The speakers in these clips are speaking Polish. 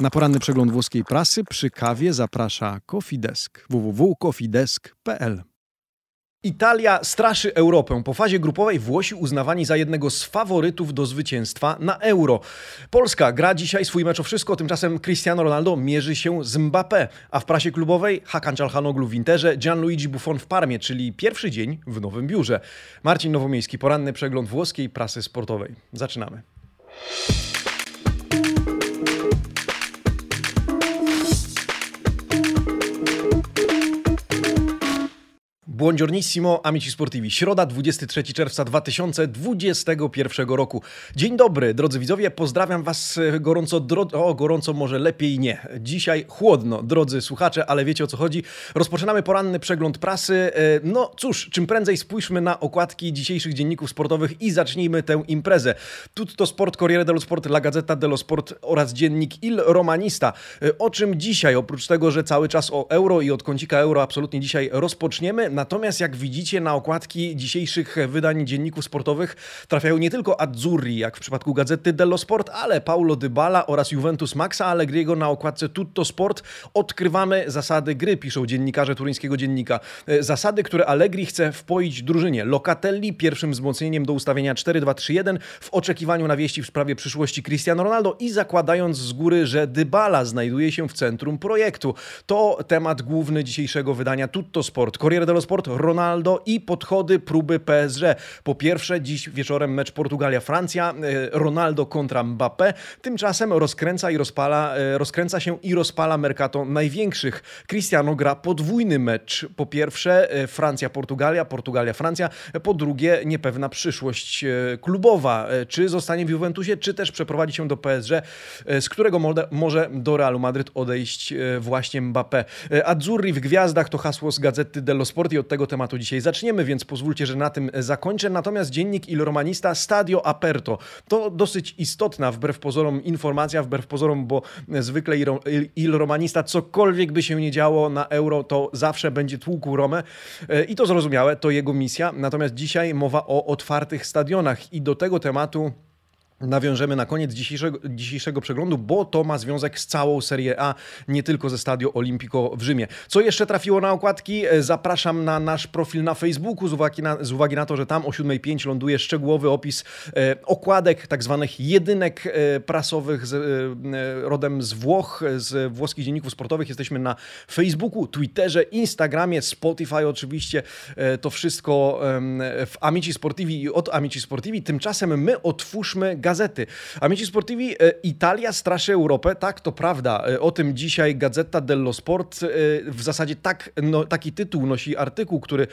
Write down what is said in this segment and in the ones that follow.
Na poranny przegląd włoskiej prasy przy kawie zaprasza Cofidesk www.cofidesk.pl Italia straszy Europę. Po fazie grupowej Włosi uznawani za jednego z faworytów do zwycięstwa na Euro. Polska gra dzisiaj swój mecz o wszystko, tymczasem Cristiano Ronaldo mierzy się z Mbappé, a w prasie klubowej Hakan Calhanoglu w Interze, Gianluigi Buffon w Parmie, czyli pierwszy dzień w nowym biurze. Marcin Nowomiejski, poranny przegląd włoskiej prasy sportowej. Zaczynamy. Buongiornissimo, amici sportivi. Środa, 23 czerwca 2021 roku. Dzień dobry, drodzy widzowie, pozdrawiam Was gorąco, dro... o gorąco może lepiej nie. Dzisiaj chłodno, drodzy słuchacze, ale wiecie o co chodzi. Rozpoczynamy poranny przegląd prasy. E, no cóż, czym prędzej spójrzmy na okładki dzisiejszych dzienników sportowych i zacznijmy tę imprezę. Tutto Sport, Corriere dello Sport, La Gazzetta dello Sport oraz dziennik Il Romanista. E, o czym dzisiaj, oprócz tego, że cały czas o euro i od kącika euro absolutnie dzisiaj rozpoczniemy, Natomiast jak widzicie na okładki dzisiejszych wydań dzienników sportowych trafiają nie tylko Azzurri, jak w przypadku Gazety dello Sport, ale Paulo Dybala oraz Juventus Maxa Allegriego na okładce Tutto Sport. Odkrywamy zasady gry, piszą dziennikarze turyńskiego dziennika. E, zasady, które Allegri chce wpoić drużynie. Locatelli pierwszym wzmocnieniem do ustawienia 4-2-3-1 w oczekiwaniu na wieści w sprawie przyszłości Cristiano Ronaldo i zakładając z góry, że Dybala znajduje się w centrum projektu. To temat główny dzisiejszego wydania Tutto Sport. Corriere dello Sport Sport, Ronaldo i podchody próby PSG. Po pierwsze, dziś wieczorem mecz Portugalia-Francja, e, Ronaldo kontra Mbappé. Tymczasem rozkręca i rozpala, e, rozkręca się i rozpala Mercato największych. Cristiano gra podwójny mecz. Po pierwsze e, Francja-Portugalia, Portugalia-Francja. Po drugie niepewna przyszłość klubowa. Czy zostanie w Juventusie, czy też przeprowadzi się do PSG, z którego może do Realu Madryt odejść właśnie Mbappé. Azzurri w gwiazdach to hasło z Gazety dello Sport i od tego tematu dzisiaj zaczniemy, więc pozwólcie, że na tym zakończę. Natomiast dziennik Il Romanista Stadio Aperto to dosyć istotna wbrew pozorom informacja, wbrew pozorom, bo zwykle Il Romanista cokolwiek by się nie działo na euro, to zawsze będzie tłukł Romę e, i to zrozumiałe, to jego misja. Natomiast dzisiaj mowa o otwartych stadionach i do tego tematu nawiążemy na koniec dzisiejszego, dzisiejszego przeglądu, bo to ma związek z całą Serię A, nie tylko ze Stadio Olimpico w Rzymie. Co jeszcze trafiło na okładki? E, zapraszam na nasz profil na Facebooku z uwagi na, z uwagi na to, że tam o 7.05 ląduje szczegółowy opis e, okładek, tak zwanych jedynek e, prasowych z, e, rodem z Włoch, z włoskich dzienników sportowych. Jesteśmy na Facebooku, Twitterze, Instagramie, Spotify oczywiście. E, to wszystko w Amici Sportivi i od Amici Sportivi. Tymczasem my otwórzmy gazety. Amici Sportivi, e, Italia straszy Europę, tak, to prawda. E, o tym dzisiaj Gazeta dello Sport. E, w zasadzie tak, no, taki tytuł nosi artykuł, który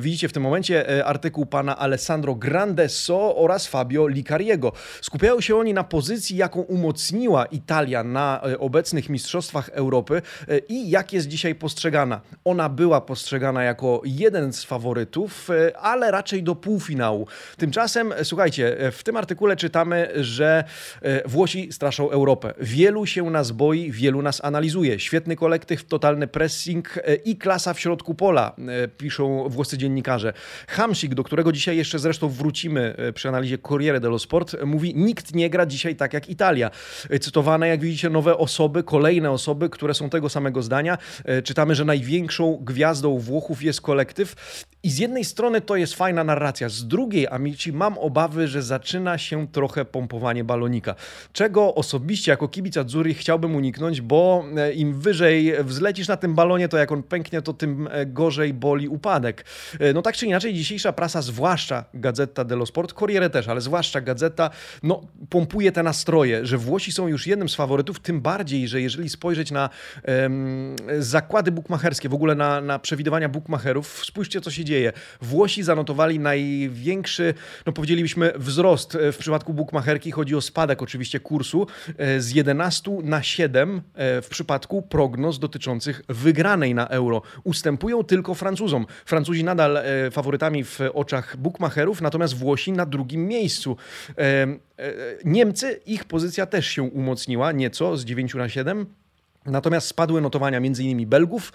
widzicie w tym momencie, artykuł pana Alessandro Grandesso oraz Fabio Licariego. Skupiają się oni na pozycji, jaką umocniła Italia na obecnych Mistrzostwach Europy i jak jest dzisiaj postrzegana. Ona była postrzegana jako jeden z faworytów, ale raczej do półfinału. Tymczasem, słuchajcie, w tym artykule czytamy, że e, Włosi straszą Europę. Wielu się nas boi, wielu nas analizuje. Świetny kolektyw, totalny pressing e, i klasa w środku pola, e, piszą włoscy dziennikarze. Hamsik, do którego dzisiaj jeszcze zresztą wrócimy przy analizie Corriere dello Sport, mówi, nikt nie gra dzisiaj tak jak Italia. Cytowane, jak widzicie, nowe osoby, kolejne osoby, które są tego samego zdania. Czytamy, że największą gwiazdą Włochów jest kolektyw i z jednej strony to jest fajna narracja, z drugiej, amici, mam obawy, że zaczyna się trochę pompowanie balonika. Czego osobiście jako kibic Azzurri chciałbym uniknąć, bo e, im wyżej wzlecisz na tym balonie, to jak on pęknie, to tym e, gorzej boli upadek. E, no tak czy inaczej, dzisiejsza prasa, zwłaszcza Gazeta dello Sport, Corriere też, ale zwłaszcza Gazeta, no pompuje te nastroje, że Włosi są już jednym z faworytów, tym bardziej, że jeżeli spojrzeć na um, zakłady bukmacherskie, w ogóle na, na przewidywania bukmacherów, spójrzcie co się dzieje. Włosi zanotowali największy, no powiedzielibyśmy, wzrost w przypadku bukmacherki. Chodzi o spadek oczywiście kursu e, z 11 na 7 e, w przypadku prognoz dotyczących wygranej na euro. Ustępują tylko Francuzom. Francuzi nadal e, faworytami w oczach bukmacherów, natomiast Włosi na drugim miejscu. Niemcy, ich pozycja też się umocniła nieco z 9 na 7. Natomiast spadły notowania m.in. Belgów,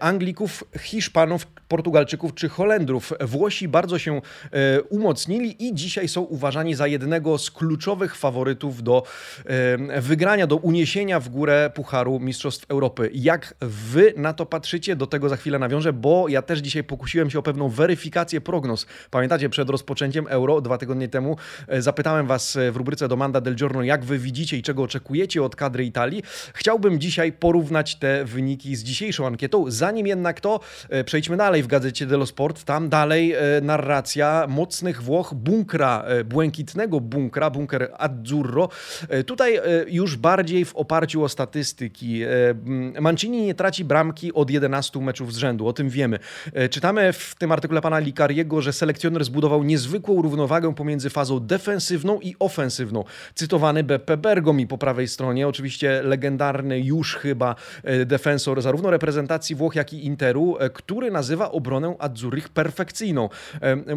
Anglików, Hiszpanów Portugalczyków czy Holendrów. Włosi bardzo się e, umocnili i dzisiaj są uważani za jednego z kluczowych faworytów do e, wygrania, do uniesienia w górę Pucharu Mistrzostw Europy. Jak wy na to patrzycie? Do tego za chwilę nawiążę, bo ja też dzisiaj pokusiłem się o pewną weryfikację prognoz. Pamiętacie, przed rozpoczęciem Euro dwa tygodnie temu e, zapytałem was w rubryce Domanda del Giorno, jak wy widzicie i czego oczekujecie od kadry Italii. Chciałbym dzisiaj porównać te wyniki z dzisiejszą ankietą. Zanim jednak to, przejdźmy dalej w gazecie dello Sport. Tam dalej narracja mocnych Włoch, bunkra, błękitnego bunkra, bunker Azzurro. Tutaj już bardziej w oparciu o statystyki. Mancini nie traci bramki od 11 meczów z rzędu, o tym wiemy. Czytamy w tym artykule pana Licariego, że selekcjoner zbudował niezwykłą równowagę pomiędzy fazą defensywną i ofensywną. Cytowany Beppe Bergomi po prawej stronie, oczywiście legendarny już chyba defensor zarówno reprezentacji Włoch, jak i Interu, który nazywa obronę Azzurrych perfekcyjną.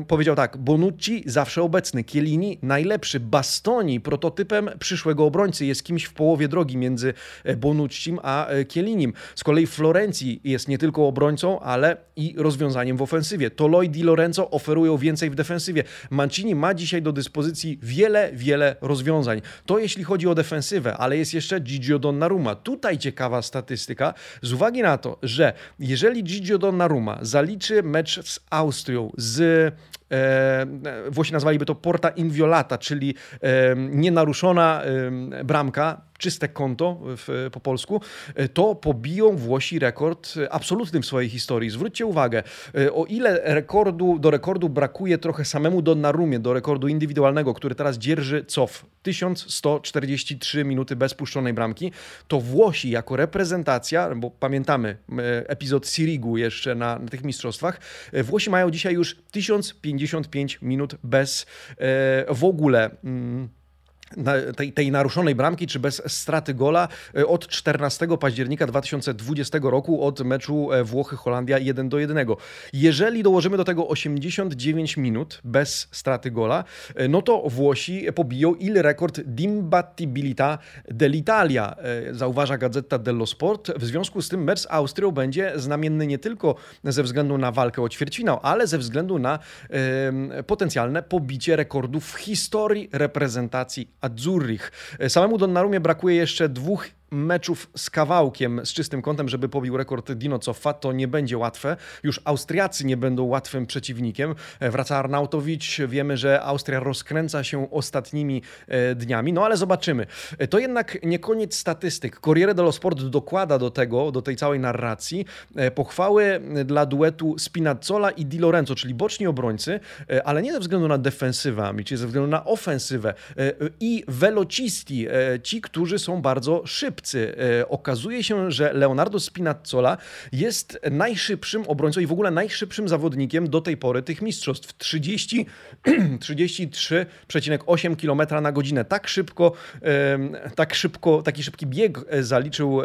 Powiedział tak, Bonucci zawsze obecny, Chiellini najlepszy, Bastoni prototypem przyszłego obrońcy, jest kimś w połowie drogi między e, Bonuccim a e, Chiellinim. Z kolei Florencji jest nie tylko obrońcą, ale i rozwiązaniem w ofensywie. Toloi Di Lorenzo oferują więcej w defensywie. Mancini ma dzisiaj do dyspozycji wiele, wiele rozwiązań. To jeśli chodzi o defensywę, ale jest jeszcze Gigio Donnarumma. Tutaj ciekawa statystyka, z uwagi na to, że jeżeli Gigio Donnarumma zaliczy mecz z Austrią, z E, Włosi nazwaliby to porta inviolata, czyli e, nienaruszona e, bramka, czyste konto w, po polsku, to pobiją Włosi rekord absolutny w swojej historii. Zwróćcie uwagę, o ile rekordu, do rekordu brakuje trochę samemu Donnarumie, do rekordu indywidualnego, który teraz dzierży cof 1143 minuty bez puszczonej bramki, to Włosi jako reprezentacja, bo pamiętamy epizod Sirigu jeszcze na, na tych mistrzostwach, Włosi mają dzisiaj już 1055 minut bez e, w ogóle. Mm, tej, tej, naruszonej bramki, czy bez straty gola e, od 14 października 2020 roku, od meczu e, Włochy-Holandia 1 do 1. Jeżeli dołożymy do tego 89 minut bez straty gola, e, no to Włosi pobiją il rekord d'imbattibilità dell'Italia, zauważa Gazeta dello Sport. W związku z tym mecz z Austrią będzie znamienny nie tylko ze względu na walkę o ćwierćfinał, ale ze względu na potencjalne pobicie rekordów w historii reprezentacji Azzurrich. Samemu Donnarumie brakuje jeszcze dwóch meczów z kawałkiem, z czystym kątem, żeby pobił rekord Dino Coffa, to nie będzie łatwe. Już Austriacy nie będą łatwym przeciwnikiem. Wraca Arnautowicz, wiemy, że Austria rozkręca się ostatnimi e, dniami, no ale zobaczymy. To jednak nie koniec statystyk. Corriere dello Sport dokłada do tego, do tej całej narracji, e, pochwały dla duetu Spinazzola i Di Lorenzo, czyli boczni obrońcy, e, ale nie ze względu na defensywę, czy ze względu na ofensywę i velocisti, ci, którzy są bardzo E, okazuje się, że Leonardo Spinazzola jest najszybszym obrońcą i w ogóle najszybszym zawodnikiem do tej pory tych mistrzostw. 30, 33,8 km na godzinę. Tak szybko, tak szybko, taki szybki bieg e, zaliczył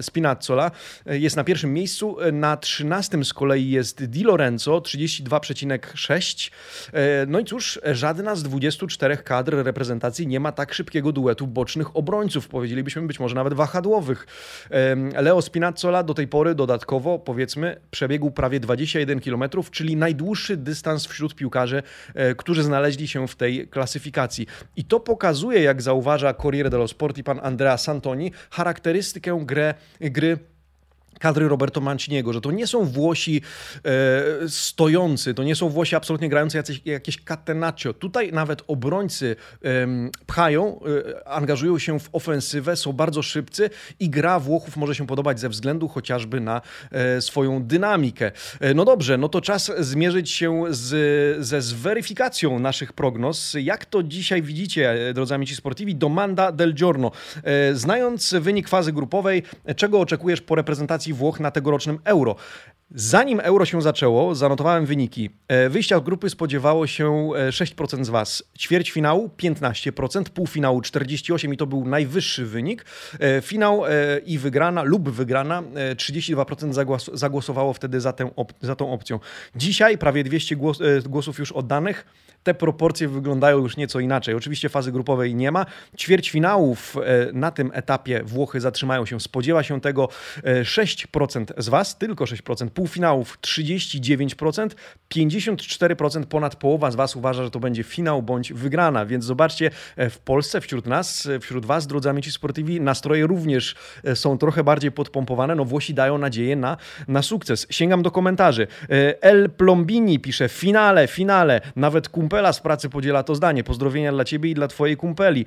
Spinazzola. E, jest na pierwszym miejscu. Na 13 z kolei jest Di Lorenzo, 32,6. No i cóż, żadna z 24 kadr reprezentacji nie ma tak szybkiego duetu bocznych obrońców. Powiedzielibyśmy być może może nawet wahadłowych. Leo Spinazzola do tej pory dodatkowo, powiedzmy, przebiegł prawie 21 km, czyli najdłuższy dystans wśród piłkarzy, e, którzy znaleźli się w tej klasyfikacji. I to pokazuje, jak zauważa Corriere dello Sport i pan Andrea Santoni, charakterystykę grę, gry kadry Roberto Manciniego, że to nie są Włosi e, stojący, to nie są Włosi absolutnie grający jacyś, jakieś catenaccio. Tutaj nawet obrońcy e, pchają, e, angażują się w ofensywę, są bardzo szybcy i gra Włochów może się podobać ze względu chociażby na e, swoją dynamikę. E, no dobrze, no to czas zmierzyć się z, ze zweryfikacją naszych prognoz. Jak to dzisiaj widzicie, e, drodzy amici sportivi? Domanda del giorno. Znając wynik fazy grupowej, czego oczekujesz po reprezentacji Włoch na tegorocznym Euro. Zanim euro się zaczęło, zanotowałem wyniki. E, wyjścia grupy spodziewało się 6% e, z Was. Ćwierćfinału 15%, półfinału 48% i to był najwyższy wynik. E, finał i wygrana lub wygrana 32% zagłosowało wtedy za, tę za tą opcją. Dzisiaj prawie 200 głosów już oddanych. Te proporcje wyglądają już nieco inaczej. Oczywiście fazy grupowej nie ma. Ćwierćfinałów na tym etapie Włochy zatrzymają się. Spodziewa się tego 6% z Was, tylko 6%. Pół półfinałów 39%, 54% ponad połowa z Was uważa, że to będzie finał bądź wygrana, więc zobaczcie, e, w Polsce wśród nas, e, wśród Was, drodzy amici sportivi, nastroje również e, są trochę bardziej podpompowane, no Włosi dają nadzieję na, na sukces. Sięgam do komentarzy. El Plombini pisze, finale, finale, nawet kumpela z pracy podziela to zdanie. Pozdrowienia dla Ciebie i dla Twojej kumpeli.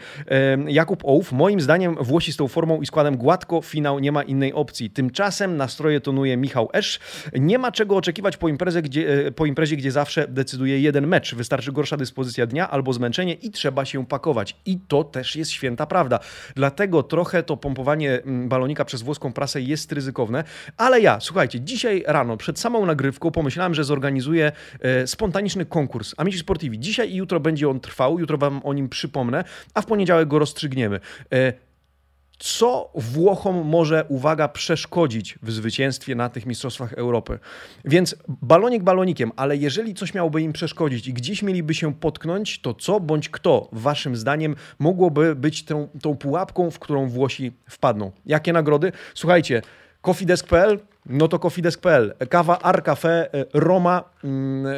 Jakub Ołów, moim zdaniem Włosi z tą formą i składem gładko, finał nie ma innej opcji. Tymczasem nastroje tonuje Michał Esz. Nie ma czego oczekiwać po imprezie, gdzie, po imprezie, gdzie zawsze decyduje jeden mecz. Wystarczy gorsza dyspozycja dnia albo zmęczenie i trzeba się pakować. I to też jest święta prawda. Dlatego trochę to pompowanie mm, balonika przez włoską prasę jest ryzykowne. Ale ja, słuchajcie, dzisiaj rano przed samą nagrywką pomyślałem, że zorganizuję e, spontaniczny konkurs Amici Sportivi. Dzisiaj i jutro będzie on trwał, jutro wam o nim przypomnę, a w poniedziałek go rozstrzygniemy. E, co Włochom może, uwaga, przeszkodzić w zwycięstwie na tych Mistrzostwach Europy. Więc balonik balonikiem, ale jeżeli coś miałoby im przeszkodzić i gdzieś mieliby się potknąć, to co bądź kto, waszym zdaniem, mogłoby być tą, tą pułapką, w którą Włosi wpadną? Jakie nagrody? Słuchajcie, Cofidesk.pl, no to cofidesk.pl. Kawa Arcafe e, Roma mm, e,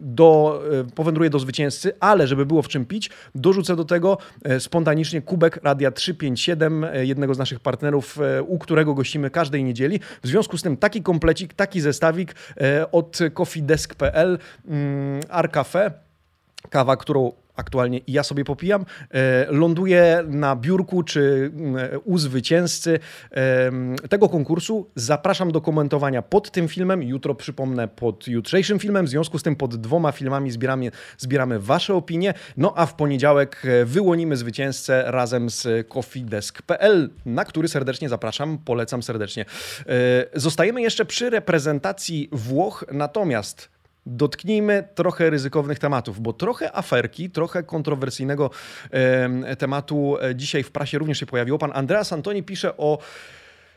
do, e, powędruje do zwycięzcy, ale żeby było w czym pić, dorzucę do tego spontanicznie kubek Radia 357, jednego z naszych partnerów, u którego gościmy każdej niedzieli. W związku z tym taki komplecik, taki zestawik od cofidesk.pl mm, Arcafe. Kawa, którą aktualnie i ja sobie popijam, e, ląduje na biurku czy mm, u zwycięzcy tego konkursu. Zapraszam do komentowania pod tym filmem. Jutro przypomnę pod jutrzejszym filmem. W związku z tym pod dwoma filmami zbieramy, zbieramy Wasze opinie. No a w poniedziałek e, wyłonimy zwycięzcę razem z coffeedesk.pl, na który serdecznie zapraszam, polecam serdecznie. E, zostajemy jeszcze przy reprezentacji Włoch, natomiast dotknijmy trochę ryzykownych tematów, bo trochę aferki, trochę kontrowersyjnego e, tematu dzisiaj w prasie również się pojawiło. Pan Andreas Antoni pisze o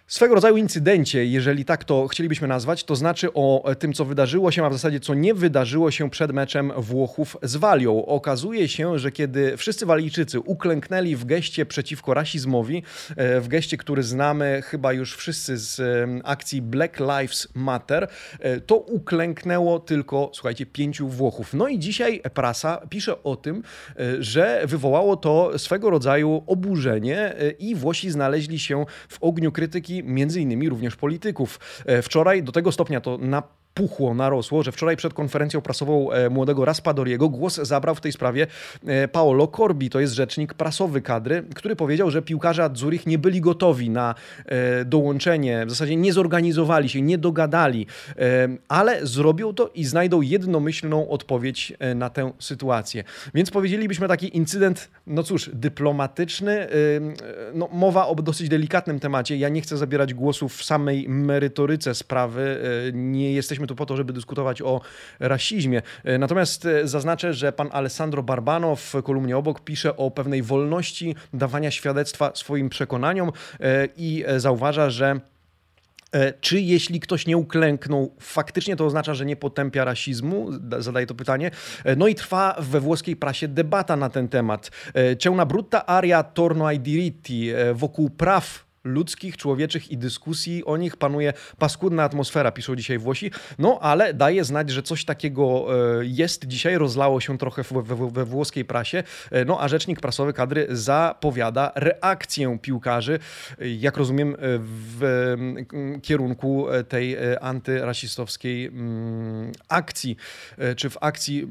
swego rodzaju incydencie, jeżeli tak to chcielibyśmy nazwać, to znaczy o tym, co wydarzyło się, a w zasadzie co nie wydarzyło się przed meczem Włochów z Walią. Okazuje się, że kiedy wszyscy Walijczycy uklęknęli w geście przeciwko rasizmowi, e, w geście, który znamy chyba już wszyscy z akcji Black Lives Matter, e, to uklęknęło tylko, słuchajcie, pięciu Włochów. No i dzisiaj prasa pisze o tym, e, że wywołało to swego rodzaju oburzenie i Włosi znaleźli się w ogniu krytyki między innymi również polityków. E, wczoraj do tego stopnia to na puchło, narosło, że wczoraj przed konferencją prasową e, młodego Raspadoriego głos zabrał w tej sprawie e, Paolo Corbi, to jest rzecznik prasowy kadry, który powiedział, że piłkarze Zurich nie byli gotowi na e, dołączenie, w zasadzie nie zorganizowali się, nie dogadali, ale zrobią to i znajdą jednomyślną odpowiedź na tę sytuację. Więc powiedzielibyśmy taki incydent, no cóż, dyplomatyczny, no, mowa o dosyć delikatnym temacie. Ja nie chcę zabierać głosu w samej merytoryce sprawy, nie jesteśmy jesteśmy tu po to, żeby dyskutować o rasizmie. E, natomiast e, zaznaczę, że pan Alessandro Barbano w kolumnie obok pisze o pewnej wolności dawania świadectwa swoim przekonaniom e, i zauważa, że czy jeśli ktoś nie uklęknął, faktycznie to oznacza, że nie potępia rasizmu? Zadaję to pytanie. No i trwa we włoskiej prasie debata na ten temat. C'è una brutta aria torno ai diritti wokół praw ludzkich, człowieczych i dyskusji o nich panuje paskudna atmosfera, piszą dzisiaj Włosi. No ale daje znać, że coś takiego e, jest dzisiaj, rozlało się trochę we, włoskiej prasie. E, no a rzecznik prasowy kadry zapowiada reakcję piłkarzy, e, jak rozumiem, w kierunku tej antyrasistowskiej mm, akcji, czy w akcji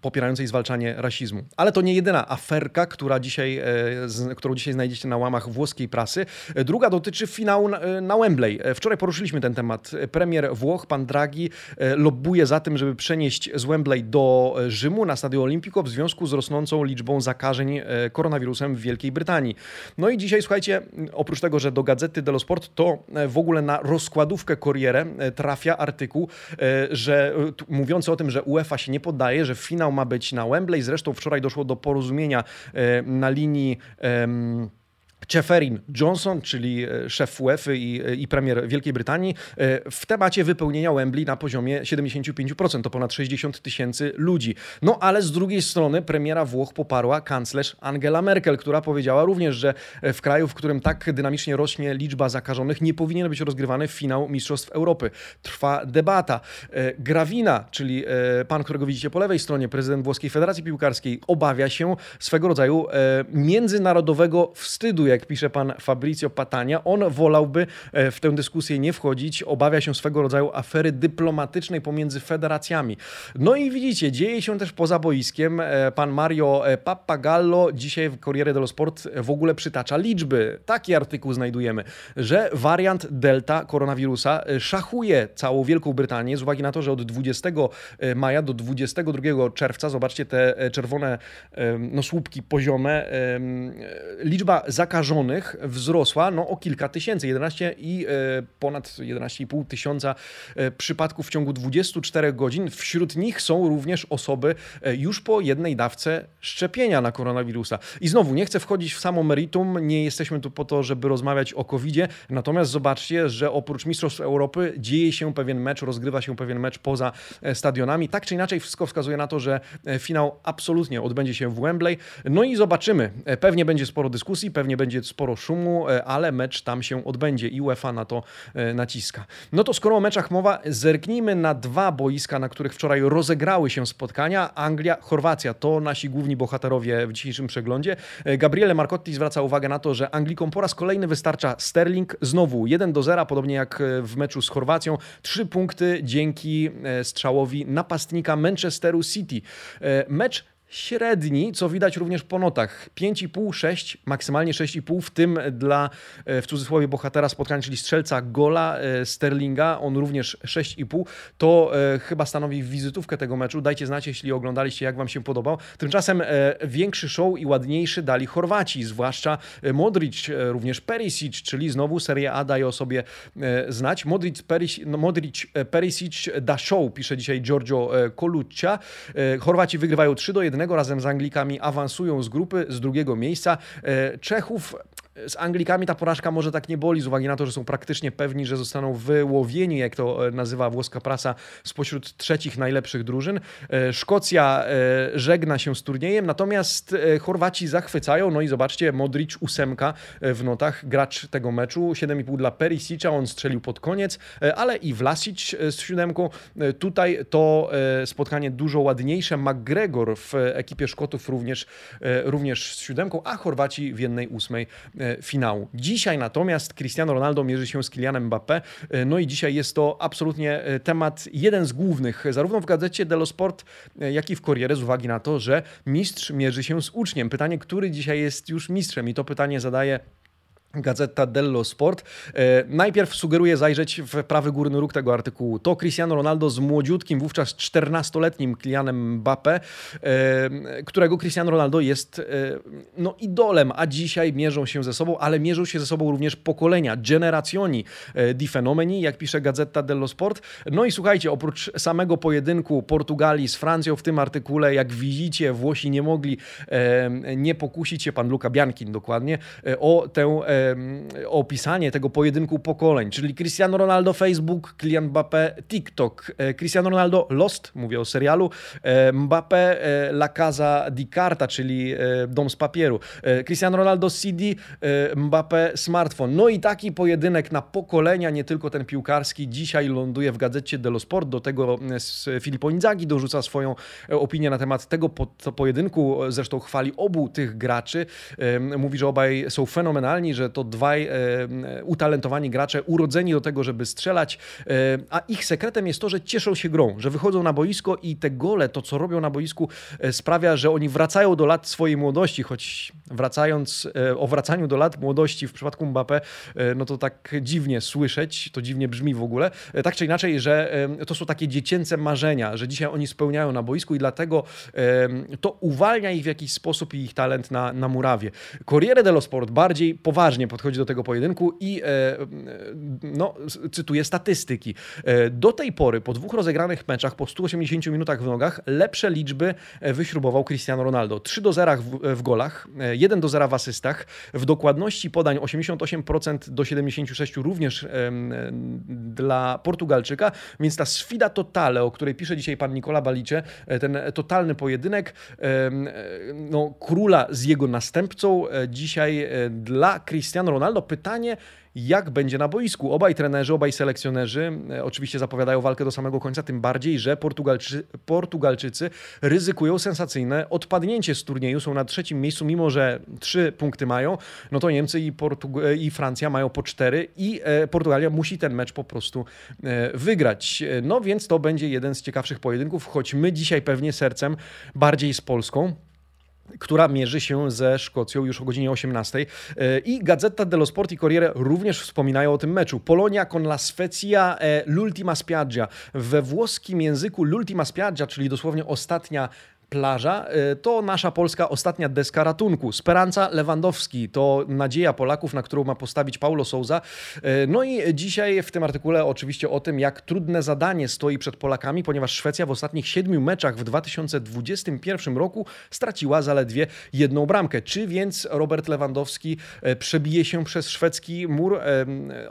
popierającej zwalczanie rasizmu. Ale to nie jedyna aferka, która dzisiaj, którą dzisiaj znajdziecie na łamach włoskiej prasy. Druga dotyczy finału na Wembley. Wczoraj poruszyliśmy ten temat. Premier Włoch, pan Draghi, e, lobbuje za tym, żeby przenieść z Wembley do e, Rzymu na Stadio Olimpico w związku z rosnącą liczbą zakażeń e, koronawirusem w Wielkiej Brytanii. No i dzisiaj, słuchajcie, oprócz tego, że do Gazety dello Sport, to w ogóle na rozkładówkę Corriere trafia artykuł, że mówiący o tym, że UEFA się nie poddaje, że finał ma być na Wembley. Zresztą wczoraj doszło do porozumienia na linii Ceferin Johnson, czyli e, szef UEFA i, e, i premier Wielkiej Brytanii, e, w temacie wypełnienia Wembley na poziomie 75%, to ponad 60 tysięcy ludzi. No ale z drugiej strony premiera Włoch poparła kanclerz Angela Merkel, która powiedziała również, że w kraju, w którym tak dynamicznie rośnie liczba zakażonych, nie powinien być rozgrywany finał Mistrzostw Europy. Trwa debata. Gravina, czyli pan, którego widzicie po lewej stronie, prezydent Włoskiej Federacji Piłkarskiej, obawia się swego rodzaju międzynarodowego wstydu, jak pisze pan Fabrizio Patania. On wolałby e, w tę dyskusję nie wchodzić, obawia się swego rodzaju afery dyplomatycznej pomiędzy federacjami. No i widzicie, dzieje się też poza boiskiem. E, pan Mario e, Pappagallo dzisiaj w Corriere dello Sport w ogóle przytacza liczby. Taki artykuł znajdujemy, że wariant Delta koronawirusa szachuje całą Wielką Brytanię z uwagi na to, że od 20 maja do 22 czerwca, zobaczcie te czerwone no, słupki poziome, liczba zakażonych zakażonych wzrosła no, o kilka tysięcy, 11 i e, ponad 11,5 tysiąca e, przypadków w ciągu 24 godzin. Wśród nich są również osoby e, już po jednej dawce szczepienia na koronawirusa. I znowu, nie chcę wchodzić w samo meritum, nie jesteśmy tu po to, żeby rozmawiać o COVID-zie, natomiast zobaczcie, że oprócz Mistrzostw Europy dzieje się pewien mecz, rozgrywa się pewien mecz poza stadionami. Tak czy inaczej, wszystko wskazuje na to, że finał absolutnie odbędzie się w Wembley. No i zobaczymy. Pewnie będzie sporo dyskusji, pewnie będzie będzie sporo szumu, e, ale mecz tam się odbędzie i UEFA na to e, naciska. No to skoro o meczach mowa, zerknijmy na dwa boiska, na których wczoraj rozegrały się spotkania. Anglia, Chorwacja to nasi główni bohaterowie w dzisiejszym przeglądzie. E, Gabriele Marcotti zwraca uwagę na to, że Anglikom po raz kolejny wystarcza Sterling. Znowu 1 do 0, podobnie jak w meczu z Chorwacją. Trzy punkty dzięki strzałowi napastnika Manchesteru City. Mecz średni, co widać również po notach. 5,5, 6, maksymalnie 6,5, w tym dla e, w cudzysłowie bohatera spotkania, czyli strzelca gola e, Sterlinga, on również 6,5. To e, chyba stanowi wizytówkę tego meczu. Dajcie znać, jeśli oglądaliście, jak Wam się podobał. Tymczasem większy show i ładniejszy dali Chorwaci, zwłaszcza Modric, również Perisic, czyli znowu Serie A daje o sobie znać. Modric, Perisic, no Modric, Perisic da show, pisze dzisiaj Giorgio Coluccia. Chorwaci wygrywają 3 do 1 razem z Anglikami awansują z grupy z drugiego miejsca. E, Czechów z Anglikami ta porażka może tak nie boli, z uwagi na to, że są praktycznie pewni, że zostaną wyłowieni, jak to e, nazywa włoska prasa, spośród trzecich najlepszych drużyn. E, Szkocja żegna się z turniejem, natomiast Chorwaci zachwycają. No i zobaczcie, Modric ósemka w notach, gracz tego meczu, 7,5 dla Perisicza, on strzelił pod koniec, ale i Vlasic z siódemką. Tutaj to spotkanie dużo ładniejsze. McGregor w ekipie Szkotów również, e, również z siódemką, a Chorwaci w jednej ósmej e, finału. Dzisiaj natomiast Cristiano Ronaldo mierzy się z Kylianem Mbappé, e, no i dzisiaj jest to absolutnie temat jeden z głównych, zarówno w gazecie Dello Sport, jak i w Corriere, z uwagi na to, że mistrz mierzy się z uczniem. Pytanie, który dzisiaj jest już mistrzem i to pytanie zadaje Gazeta dello Sport. E, najpierw sugeruję zajrzeć w prawy górny róg tego artykułu. To Cristiano Ronaldo z młodziutkim, wówczas 14-letnim Kylianem Mbappé, e, którego Cristiano Ronaldo jest e, no, idolem, a dzisiaj mierzą się ze sobą, ale mierzą się ze sobą również pokolenia, generazioni di fenomeni, jak pisze Gazeta dello Sport. No i słuchajcie, oprócz samego pojedynku Portugalii z Francją w tym artykule, jak widzicie, Włosi nie mogli nie pokusić się, pan Luca Biankin dokładnie, o tę opisanie tego pojedynku pokoleń, czyli Cristiano Ronaldo Facebook, Kylian Mbappé TikTok, e, Cristiano Ronaldo Lost, mówię o serialu, e, Mbappé e, La Casa di Carta, czyli Dom z papieru, Cristiano Ronaldo CD, Mbappé smartfon. No i taki pojedynek na pokolenia, nie tylko ten piłkarski, dzisiaj ląduje w gazecie dello Sport, do tego Filippo Inzaghi dorzuca swoją opinię na temat tego pojedynku, zresztą chwali obu tych graczy, mówi, że obaj są fenomenalni, że to dwaj e, utalentowani gracze, urodzeni do tego, żeby strzelać, e, a ich sekretem jest to, że cieszą się grą, że wychodzą na boisko i te gole, to co robią na boisku e, sprawia, że oni wracają do lat swojej młodości, choć wracając o wracaniu do lat młodości w przypadku Mbappé, no to tak dziwnie słyszeć, to dziwnie brzmi w ogóle, tak czy inaczej, że to są takie dziecięce marzenia, że dzisiaj oni spełniają na boisku i dlatego to uwalnia ich w jakiś sposób i ich talent na, na murawie. Corriere dello Sport bardziej poważnie poważnie podchodzi do tego pojedynku i no, cytuję statystyki. Do tej pory, po dwóch rozegranych meczach, po 180 minutach w nogach, lepsze liczby wyśrubował Cristiano Ronaldo. 3 do 0 w, w golach, 1 do 0 w asystach, w dokładności podań 88% do 76% również dla Portugalczyka, więc ta sfida totale, o której pisze dzisiaj pan Nikola Balicie, e, ten totalny pojedynek e, no, króla z jego następcą, e, dzisiaj dla Cristiano Ronaldo pytanie, jak będzie na boisku. Obaj trenerzy, obaj selekcjonerzy e, oczywiście zapowiadają walkę do samego końca, tym bardziej, że Portugalczy, Portugalczycy ryzykują sensacyjne odpadnięcie z turnieju. Są na trzecim miejscu, mimo że trzy punkty mają, no to Niemcy i, Portug e, i Francja mają po cztery i e, Portugalia musi ten mecz po prostu wygrać. No więc to będzie jeden z ciekawszych pojedynków, choć my dzisiaj pewnie sercem bardziej z Polską która mierzy się ze Szkocją już o godzinie 18. E, I Gazeta dello Sport i Corriere również wspominają o tym meczu. Polonia con la Svezia e l'ultima spiaggia. We włoskim języku l'ultima spiaggia, czyli dosłownie ostatnia plaża, y, to nasza polska ostatnia deska ratunku. Speranza Lewandowski to nadzieja Polaków, na którą ma postawić Paulo Souza. Y, no i dzisiaj w tym artykule oczywiście o tym, jak trudne zadanie stoi przed Polakami, ponieważ Szwecja w ostatnich siedmiu meczach w 2021 roku straciła zaledwie jedną bramkę. Czy więc Robert Lewandowski y, przebije się przez szwedzki mur?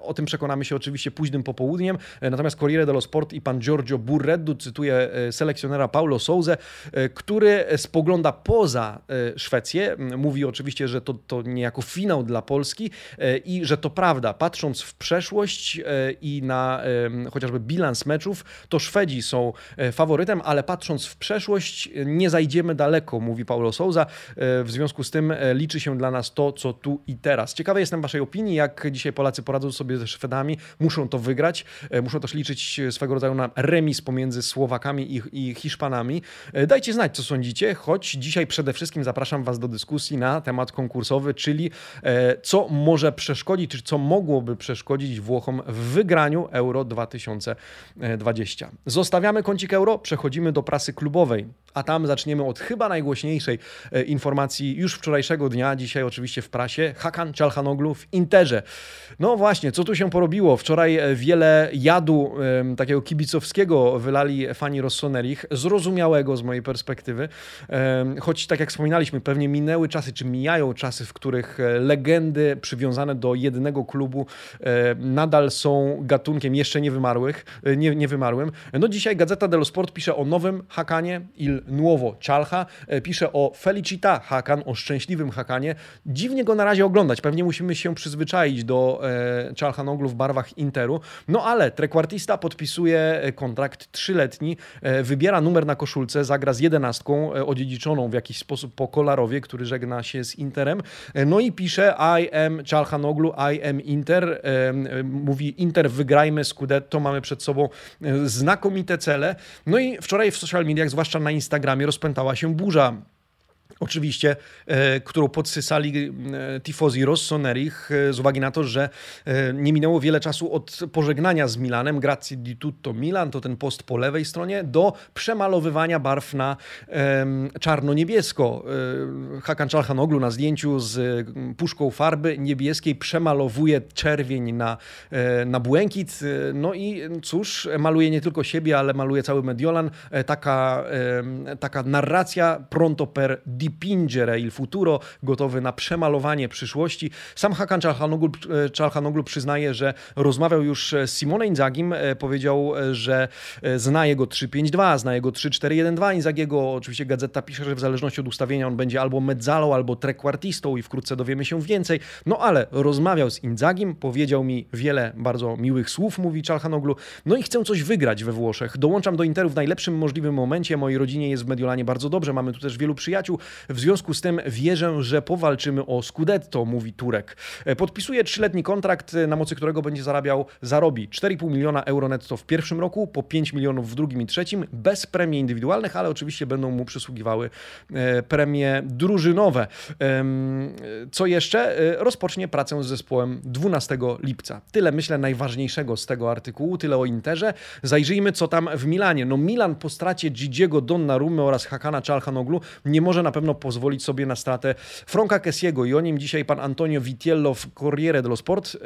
O tym przekonamy się oczywiście późnym popołudniem. Natomiast Corriere dello Sport i pan Giorgio Burreddu cytuje selekcjonera Paulo Souza, który spogląda poza e, Szwecję. Mówi oczywiście, że to, to niejako finał dla Polski e, i że to prawda, patrząc w przeszłość e, i na chociażby bilans meczów, to Szwedzi są faworytem, ale patrząc w przeszłość nie zajdziemy daleko, mówi Paulo Souza. W związku z tym liczy się dla nas to, co tu i teraz. Ciekawy jestem Waszej opinii, jak dzisiaj Polacy poradzą sobie ze Szwedami. Muszą to wygrać, muszą też liczyć swego rodzaju na remis pomiędzy Słowakami i, i Hiszpanami. Dajcie znać, co sądzicie, choć dzisiaj przede wszystkim zapraszam Was do dyskusji na temat konkursowy, czyli e, co może przeszkodzić, czy co mogłoby przeszkodzić Włochom w wygraniu Euro 2020. Zostawiamy kącik Euro, przechodzimy do prasy klubowej, a tam zaczniemy od chyba najgłośniejszej e, informacji już wczorajszego dnia, dzisiaj oczywiście w prasie, Hakan Czalhanoglu w Interze. No właśnie, co tu się porobiło? Wczoraj e, wiele jadu takiego kibicowskiego wylali fani Rossonerich, zrozumiałego z mojej perspektywy, perspektywy. Choć tak jak wspominaliśmy, pewnie minęły czasy, czy mijają czasy, w których e, legendy przywiązane do jednego klubu e, nadal są gatunkiem jeszcze niewymarłych, e, nie, niewymarłym. No dzisiaj Gazeta dello Sport pisze o nowym Hakanie, Il Nuovo Chalcha, pisze o Felicita Hakan, o szczęśliwym Hakanie. Dziwnie go na razie oglądać, pewnie musimy się przyzwyczaić do Chalhanoglu w barwach Interu, no ale trekwartista podpisuje kontrakt trzyletni, wybiera numer na koszulce, zagra z 11 jedenastką e, odziedziczoną w jakiś sposób po Kolarowie, który żegna się z Interem. E, no i pisze I am Czalhanoglu, I am Inter. E, mówi Inter, wygrajmy Scudetto, mamy przed sobą znakomite cele. No i wczoraj w social mediach, zwłaszcza na Instagramie, rozpętała się burza Oczywiście, e, którą podsysali e, tifozi Rossonerich e, z uwagi na to, że nie minęło wiele czasu od pożegnania z Milanem, grazie di tutto Milan, to ten post po lewej stronie, do przemalowywania barw na czarno-niebiesko. Hakan Czalhanoglu na zdjęciu z puszką farby niebieskiej przemalowuje czerwień na, na błękit. No i cóż, maluje nie tylko siebie, ale maluje cały Mediolan. Taka, taka narracja pronto per di Dipingere il futuro, gotowy na przemalowanie przyszłości. Sam Hakan Czalhanoglu, e, Czalhanoglu przyznaje, że rozmawiał już z Simone Inzagim, e, powiedział, e, że zna jego 3-5-2, zna jego 3-4-1-2 Inzagiego. Oczywiście gazeta pisze, że w zależności od ustawienia on będzie albo mezzalą, albo trekwartistą i wkrótce dowiemy się więcej. No ale rozmawiał z Inzagim, powiedział mi wiele bardzo miłych słów, mówi Czalhanoglu. No i chcę coś wygrać we Włoszech. Dołączam do Interu w najlepszym możliwym momencie. Mojej rodzinie jest w Mediolanie bardzo dobrze. Mamy tu też wielu przyjaciół. W związku z tym wierzę, że powalczymy o Scudetto, mówi Turek. E, podpisuje trzyletni kontrakt, e, na mocy którego będzie zarabiał, zarobi 4,5 miliona euro netto w pierwszym roku, po 5 milionów w drugim i trzecim, bez premii indywidualnych, ale oczywiście będą mu przysługiwały e, premie drużynowe. Co jeszcze? Rozpocznie pracę z zespołem 12 lipca. Tyle myślę najważniejszego z tego artykułu, tyle o Interze. Zajrzyjmy, co tam w Milanie. No Milan po stracie Gigiego Donnarumy oraz Hakana Czalhanoglu nie może na pewno trudno pozwolić sobie na stratę Franka Kessiego i o nim dzisiaj pan Antonio Vitiello w Corriere dello Sport.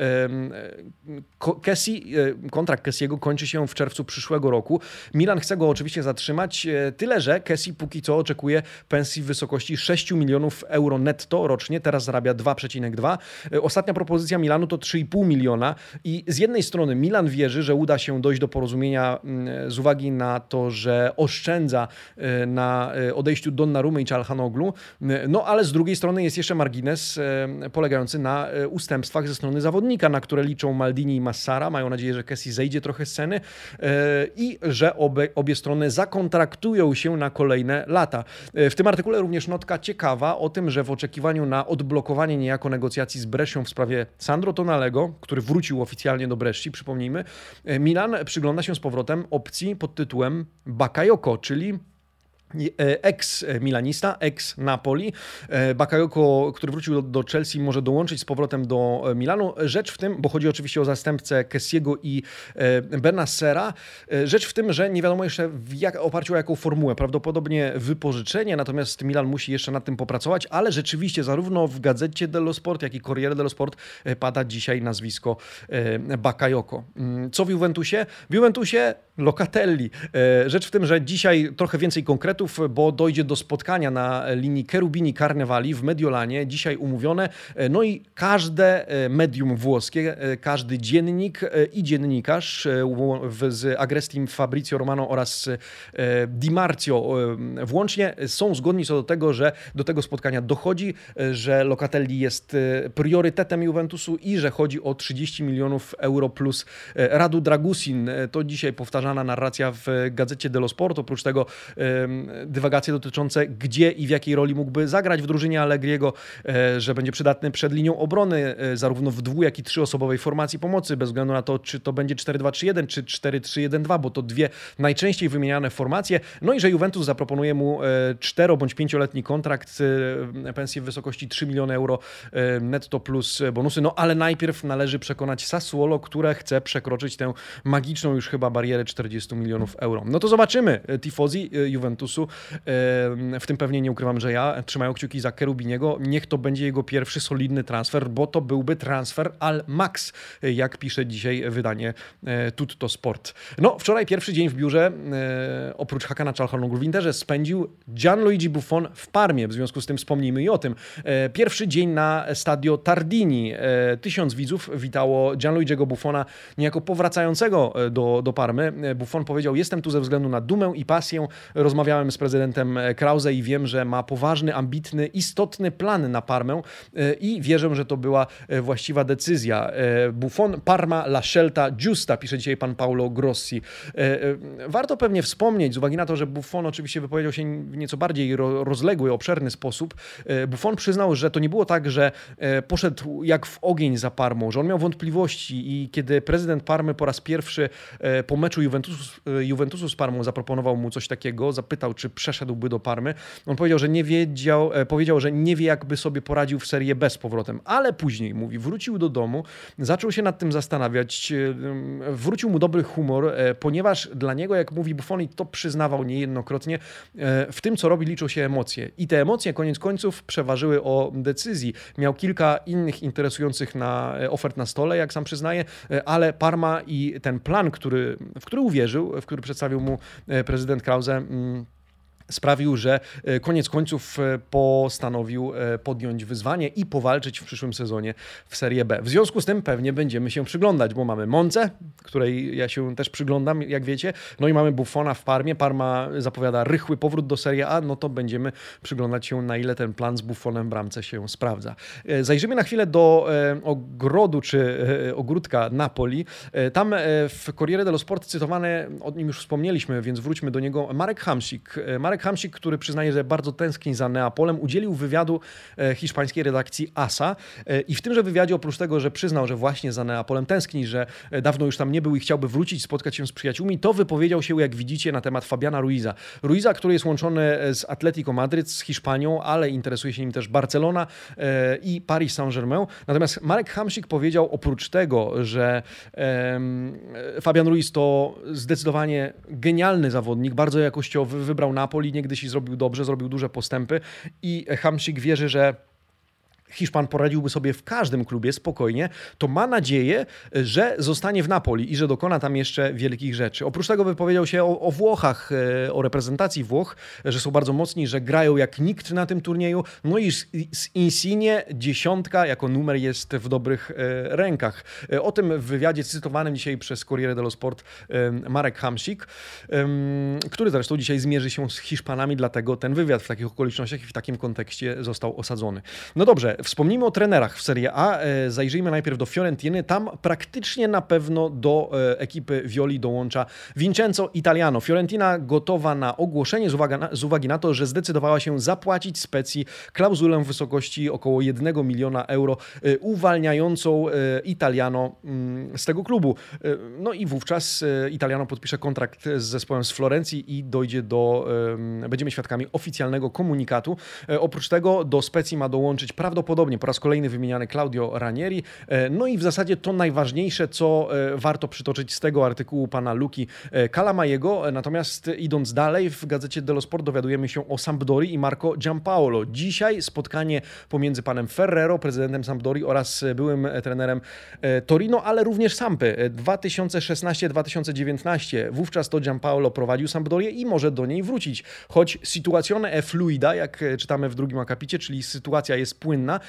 Kessi, kontrakt Kessiego kończy się w czerwcu przyszłego roku. Milan chce go oczywiście zatrzymać, tyle że Kessi póki co oczekuje pensji w wysokości 6 milionów euro netto rocznie, teraz zarabia 2,2. Ostatnia propozycja Milanu to 3,5 miliona i z jednej strony Milan wierzy, że uda się dojść do porozumienia mm, z uwagi na to, że oszczędza e, na e, odejściu Donnarumy i No ale z drugiej strony jest jeszcze margines e, polegający na ustępstwach ze strony zawodnika, na które liczą Maldini i Massara. Mają nadzieję, że Kessi zejdzie trochę z ceny i że obie, obie strony zakontraktują się na kolejne lata. W tym artykule również notka ciekawa o tym, że w oczekiwaniu na odblokowanie niejako negocjacji z Brescią w sprawie Sandro Tonalego, który wrócił oficjalnie do Bresci, przypomnijmy, Milan przygląda się z powrotem opcji pod tytułem Bakayoko, czyli E, ex-milanista, ex-Napoli. E, Bakayoko, który wrócił do, Chelsea, może dołączyć z powrotem do e, Milanu. Rzecz w tym, bo chodzi oczywiście o zastępcę Kessiego i Benassera, rzecz w tym, że nie wiadomo jeszcze w jak, oparciu o jaką formułę. Prawdopodobnie wypożyczenie, natomiast Milan musi jeszcze nad tym popracować, ale rzeczywiście zarówno w gazecie dello Sport, jak i Corriere dello Sport pada dzisiaj nazwisko Bakayoko. Mm, co w Juventusie? W Juventusie Locatelli. Rzecz w tym, że dzisiaj trochę więcej konkretów bo dojdzie do spotkania na linii Cherubini Carnevali w Mediolanie, dzisiaj umówione. No i każde e, medium włoskie, e, każdy dziennik e, i dziennikarz z Agrestim Fabrizio Romano oraz Di Marzio włącznie są zgodni co do tego, że do tego spotkania dochodzi, że Locatelli jest priorytetem Juventusu i że chodzi o 30 milionów euro plus Radu Dragusin. To dzisiaj powtarzana narracja w gazecie dello Sport. Oprócz tego dywagacje dotyczące gdzie i w jakiej roli mógłby zagrać w drużynie Allegriego, e, że będzie przydatny przed linią obrony, e, zarówno w dwu, jak i trzyosobowej formacji pomocy, bez względu na to, czy to będzie 4-2-3-1, czy 4-3-1-2, bo to dwie najczęściej wymieniane formacje. No i że Juventus zaproponuje mu e, cztero bądź pięcioletni kontrakt, pensję w wysokości 3 miliony euro netto plus bonusy. No ale najpierw należy przekonać Sassuolo, które chce przekroczyć tę magiczną już chyba barierę 40 milionów euro. No to zobaczymy. Tifozi Juventusu W tym pewnie nie ukrywam, że ja trzymają kciuki za Kerubiniego. Niech to będzie jego pierwszy solidny transfer, bo to byłby transfer al max, jak pisze dzisiaj wydanie e, Tutto Sport. No, wczoraj pierwszy dzień w biurze, e, oprócz Hakana Czalhanoglu w Interze, spędził Gianluigi Buffon w Parmie. W związku z tym wspomnijmy i o tym. E, pierwszy dzień na stadio Tardini. Tysiąc widzów witało Gianluigiego Buffona niejako powracającego do, do Parmy. Buffon powiedział, jestem tu ze względu na dumę i pasję. Rozmawiałem z prezydentem Krause i wiem, że ma poważny, ambitny, istotny plan na Parmę e, i wierzę, że to była e, właściwa decyzja. E, Buffon, Parma, La Scelta, Giusta, pisze dzisiaj pan Paolo Grossi. Warto pewnie wspomnieć, z uwagi na to, że Buffon oczywiście wypowiedział się w nieco bardziej rozległy, obszerny sposób. Buffon przyznał, że to nie było tak, że poszedł jak w ogień za Parmą, że on miał wątpliwości i kiedy prezydent Parmy po raz pierwszy po meczu Juventusu, Juventusu z Parmą zaproponował mu coś takiego, zapytał, czy przeszedłby do Parmy. On powiedział, że nie wiedział, e, powiedział, że nie wie, jakby sobie poradził w Serii B z powrotem, ale później, mówi, wrócił do domu, zaczął się nad tym zastanawiać, e, wrócił mu dobry humor, e, ponieważ dla niego, jak mówi Buffon, i to przyznawał niejednokrotnie, w tym, co robi, liczą się emocje. I te emocje, koniec końców, przeważyły o decyzji. Miał kilka innych interesujących na ofert na stole, jak sam przyznaje, ale Parma i ten plan, który, w który uwierzył, w który przedstawił mu prezydent Krause, mm, sprawił, że e, koniec końców e, postanowił e, podjąć wyzwanie i powalczyć w przyszłym sezonie w Serie B. W związku z tym pewnie będziemy się przyglądać, bo mamy Monce, której ja się też przyglądam, jak wiecie, no i mamy Buffona w Parmie. Parma zapowiada rychły powrót do Serie A, no to będziemy przyglądać się, na ile ten plan z Buffonem w bramce się sprawdza. Zajrzymy na chwilę do ogrodu czy ogródka Napoli. Tam w Corriere dello Sport cytowane, o nim już wspomnieliśmy, więc wróćmy do niego, Marek Hamsik. Marek Marek Hamsik, który przyznaje, że bardzo tęskni za Neapolem, udzielił wywiadu e, hiszpańskiej redakcji ASA e, i w tymże wywiadzie oprócz tego, że przyznał, że właśnie za Neapolem tęskni, że e, dawno już tam nie był i chciałby wrócić, spotkać się z przyjaciółmi, to wypowiedział się, jak widzicie, na temat Fabiana Ruiza. Ruiza, który jest łączony z Atletico Madryt, z Hiszpanią, ale interesuje się nim też Barcelona i Paris Saint-Germain. Natomiast Marek Hamsik powiedział oprócz tego, że Fabian Ruiz to zdecydowanie genialny zawodnik, bardzo jakościowy, wybrał Napoli, Napoli niegdyś i zrobił dobrze, zrobił duże postępy i Hamsik wierzy, że Hiszpan poradziłby sobie w każdym klubie spokojnie, to ma nadzieję, że zostanie w Napoli i że dokona tam jeszcze wielkich rzeczy. Oprócz tego wypowiedział się o, o Włochach, e, o reprezentacji Włoch, że są bardzo mocni, że grają jak nikt na tym turnieju. No i z, z Insigne dziesiątka jako numer jest w dobrych e, rękach. E, o tym w wywiadzie cytowanym dzisiaj przez Corriere dello Sport Marek Hamsik, który zresztą dzisiaj zmierzy się z Hiszpanami, dlatego ten wywiad w takich okolicznościach i w takim kontekście został osadzony. No dobrze, Wspomnijmy o trenerach w Serie A. E, zajrzyjmy najpierw do Fiorentiny. Tam praktycznie na pewno do e, ekipy Violi dołącza Vincenzo Italiano. Fiorentina gotowa na ogłoszenie z uwagi na, z uwagi na to, że zdecydowała się zapłacić specji klauzulę w wysokości około 1 miliona euro, e, uwalniającą Italiano mm, z tego klubu. No i wówczas Italiano podpisze kontrakt z zespołem z Florencji i dojdzie do, będziemy świadkami oficjalnego komunikatu. Oprócz tego do specji ma dołączyć prawdopodobnie prawdopodobnie po raz kolejny wymieniany Claudio Ranieri. E, no i w zasadzie to najważniejsze, co e, warto przytoczyć z tego artykułu pana Luki. E, natomiast idąc dalej, w gazecie dello Sport dowiadujemy się o Sampdori i Marco Giampaolo. Dzisiaj spotkanie pomiędzy panem Ferrero, prezydentem Sampdori oraz byłym trenerem Torino, ale również Sampy 2016-2019. Wówczas to Giampaolo prowadził Sampdorię i może do niej wrócić. Choć situazione è fluida, jak czytamy w drugim akapicie, czyli sytuacja jest płynna, E,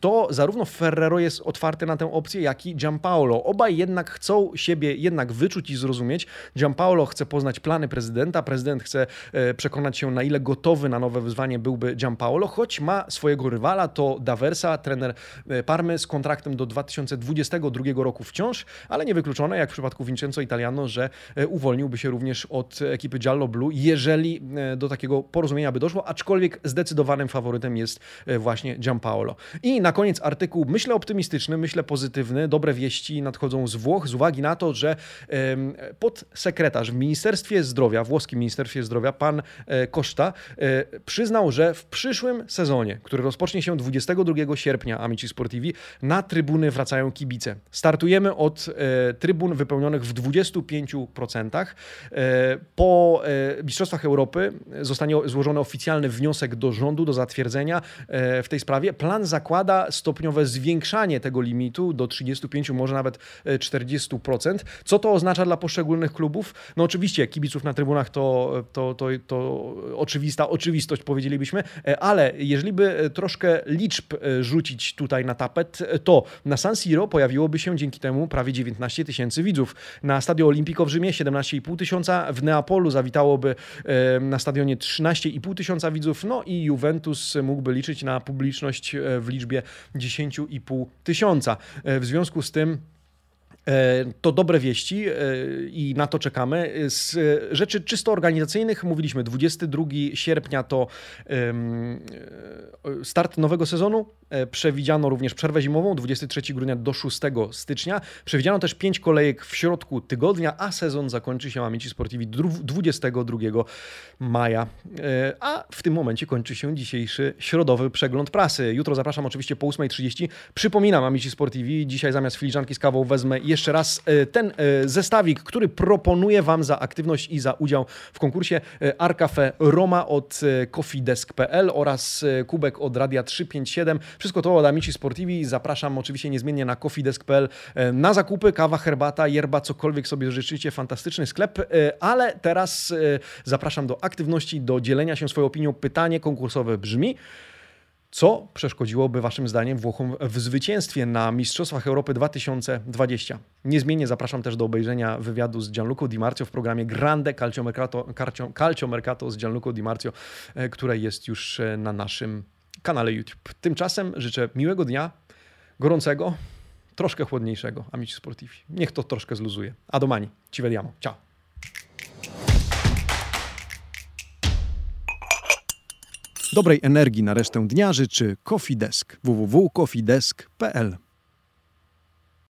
to zarówno Ferrero jest otwarty na tę opcję, jak i Giampaolo. Obaj jednak chcą siebie jednak wyczuć i zrozumieć. Giampaolo chce poznać plany prezydenta, prezydent chce e, przekonać się, na ile gotowy na nowe wyzwanie byłby Giampaolo, choć ma swojego rywala, to Daversa, trener e, Parmy z kontraktem do 2022 roku wciąż, ale niewykluczone, jak w przypadku Vincenzo Italiano, że uwolniłby się również od ekipy Giallo Blue, jeżeli do takiego porozumienia by doszło, aczkolwiek zdecydowanym faworytem jest właśnie Giampaolo. Paolo. I na koniec artykuł, myślę optymistyczny, myślę pozytywny, dobre wieści nadchodzą z Włoch z uwagi na to, że podsekretarz w Ministerstwie Zdrowia, włoskim Ministerstwie Zdrowia, pan e, Koszta, e, przyznał, że w przyszłym sezonie, który rozpocznie się 22 sierpnia Amici Sportivi, na trybuny wracają kibice. Startujemy od e, trybun wypełnionych w 25%. Po Mistrzostwach Europy zostanie złożony oficjalny wniosek do rządu do zatwierdzenia w tej sprawie plan zakłada stopniowe zwiększanie tego limitu do 35, może nawet 40%. E, Co to oznacza dla poszczególnych klubów? No oczywiście kibiców na trybunach to, to, to, to oczywista oczywistość, powiedzielibyśmy, e, ale jeżeli by e, troszkę liczb rzucić tutaj na tapet, to na San Siro pojawiłoby się dzięki temu prawie 19 tysięcy widzów. Na Stadio Olimpico w Rzymie 17,5 tysiąca, w Neapolu zawitałoby na stadionie 13,5 tysiąca widzów, no i Juventus mógłby liczyć na publiczność E, w liczbie 10,5 tysiąca. E, w związku z tym E, to dobre wieści i na to czekamy. Z rzeczy czysto organizacyjnych mówiliśmy 22 sierpnia to start nowego sezonu. E, przewidziano również przerwę zimową 23 grudnia do 6 stycznia. Przewidziano też 5 kolejek w środku tygodnia, a sezon zakończy się Amici Sportivi 22 maja. A w tym momencie kończy się dzisiejszy środowy przegląd prasy. Jutro zapraszam oczywiście po 8.30. Przypominam Amici Sportivi, dzisiaj zamiast filiżanki z kawą wezmę jeszcze raz e, ten e, zestawik, który proponuję Wam za aktywność i za udział w konkursie e, Arcafe Roma od coffeedesk.pl oraz kubek od Radia 357. Wszystko to od Amici Sportivi. Zapraszam oczywiście niezmiennie na coffeedesk.pl na zakupy, kawa, herbata, yerba, cokolwiek sobie życzycie. Fantastyczny sklep, ale teraz zapraszam do aktywności, do dzielenia się swoją opinią. Pytanie konkursowe brzmi: co przeszkodziłoby Waszym zdaniem Włochom w zwycięstwie na Mistrzostwach Europy 2020? Niezmiennie zapraszam też do obejrzenia wywiadu z Gianluco Di Marzio w programie Grande Calcio Mercato, Calcio Mercato z Gianluco Di Marzio, e, które jest już e, na naszym kanale YouTube. Tymczasem życzę miłego dnia, gorącego, troszkę chłodniejszego, amici sportivi. Niech to troszkę zluzuje. A domani. Ci vediamo. Ciao. Dobrej energii na resztę dnia życzy Coffee Desk www.coffeedesk.pl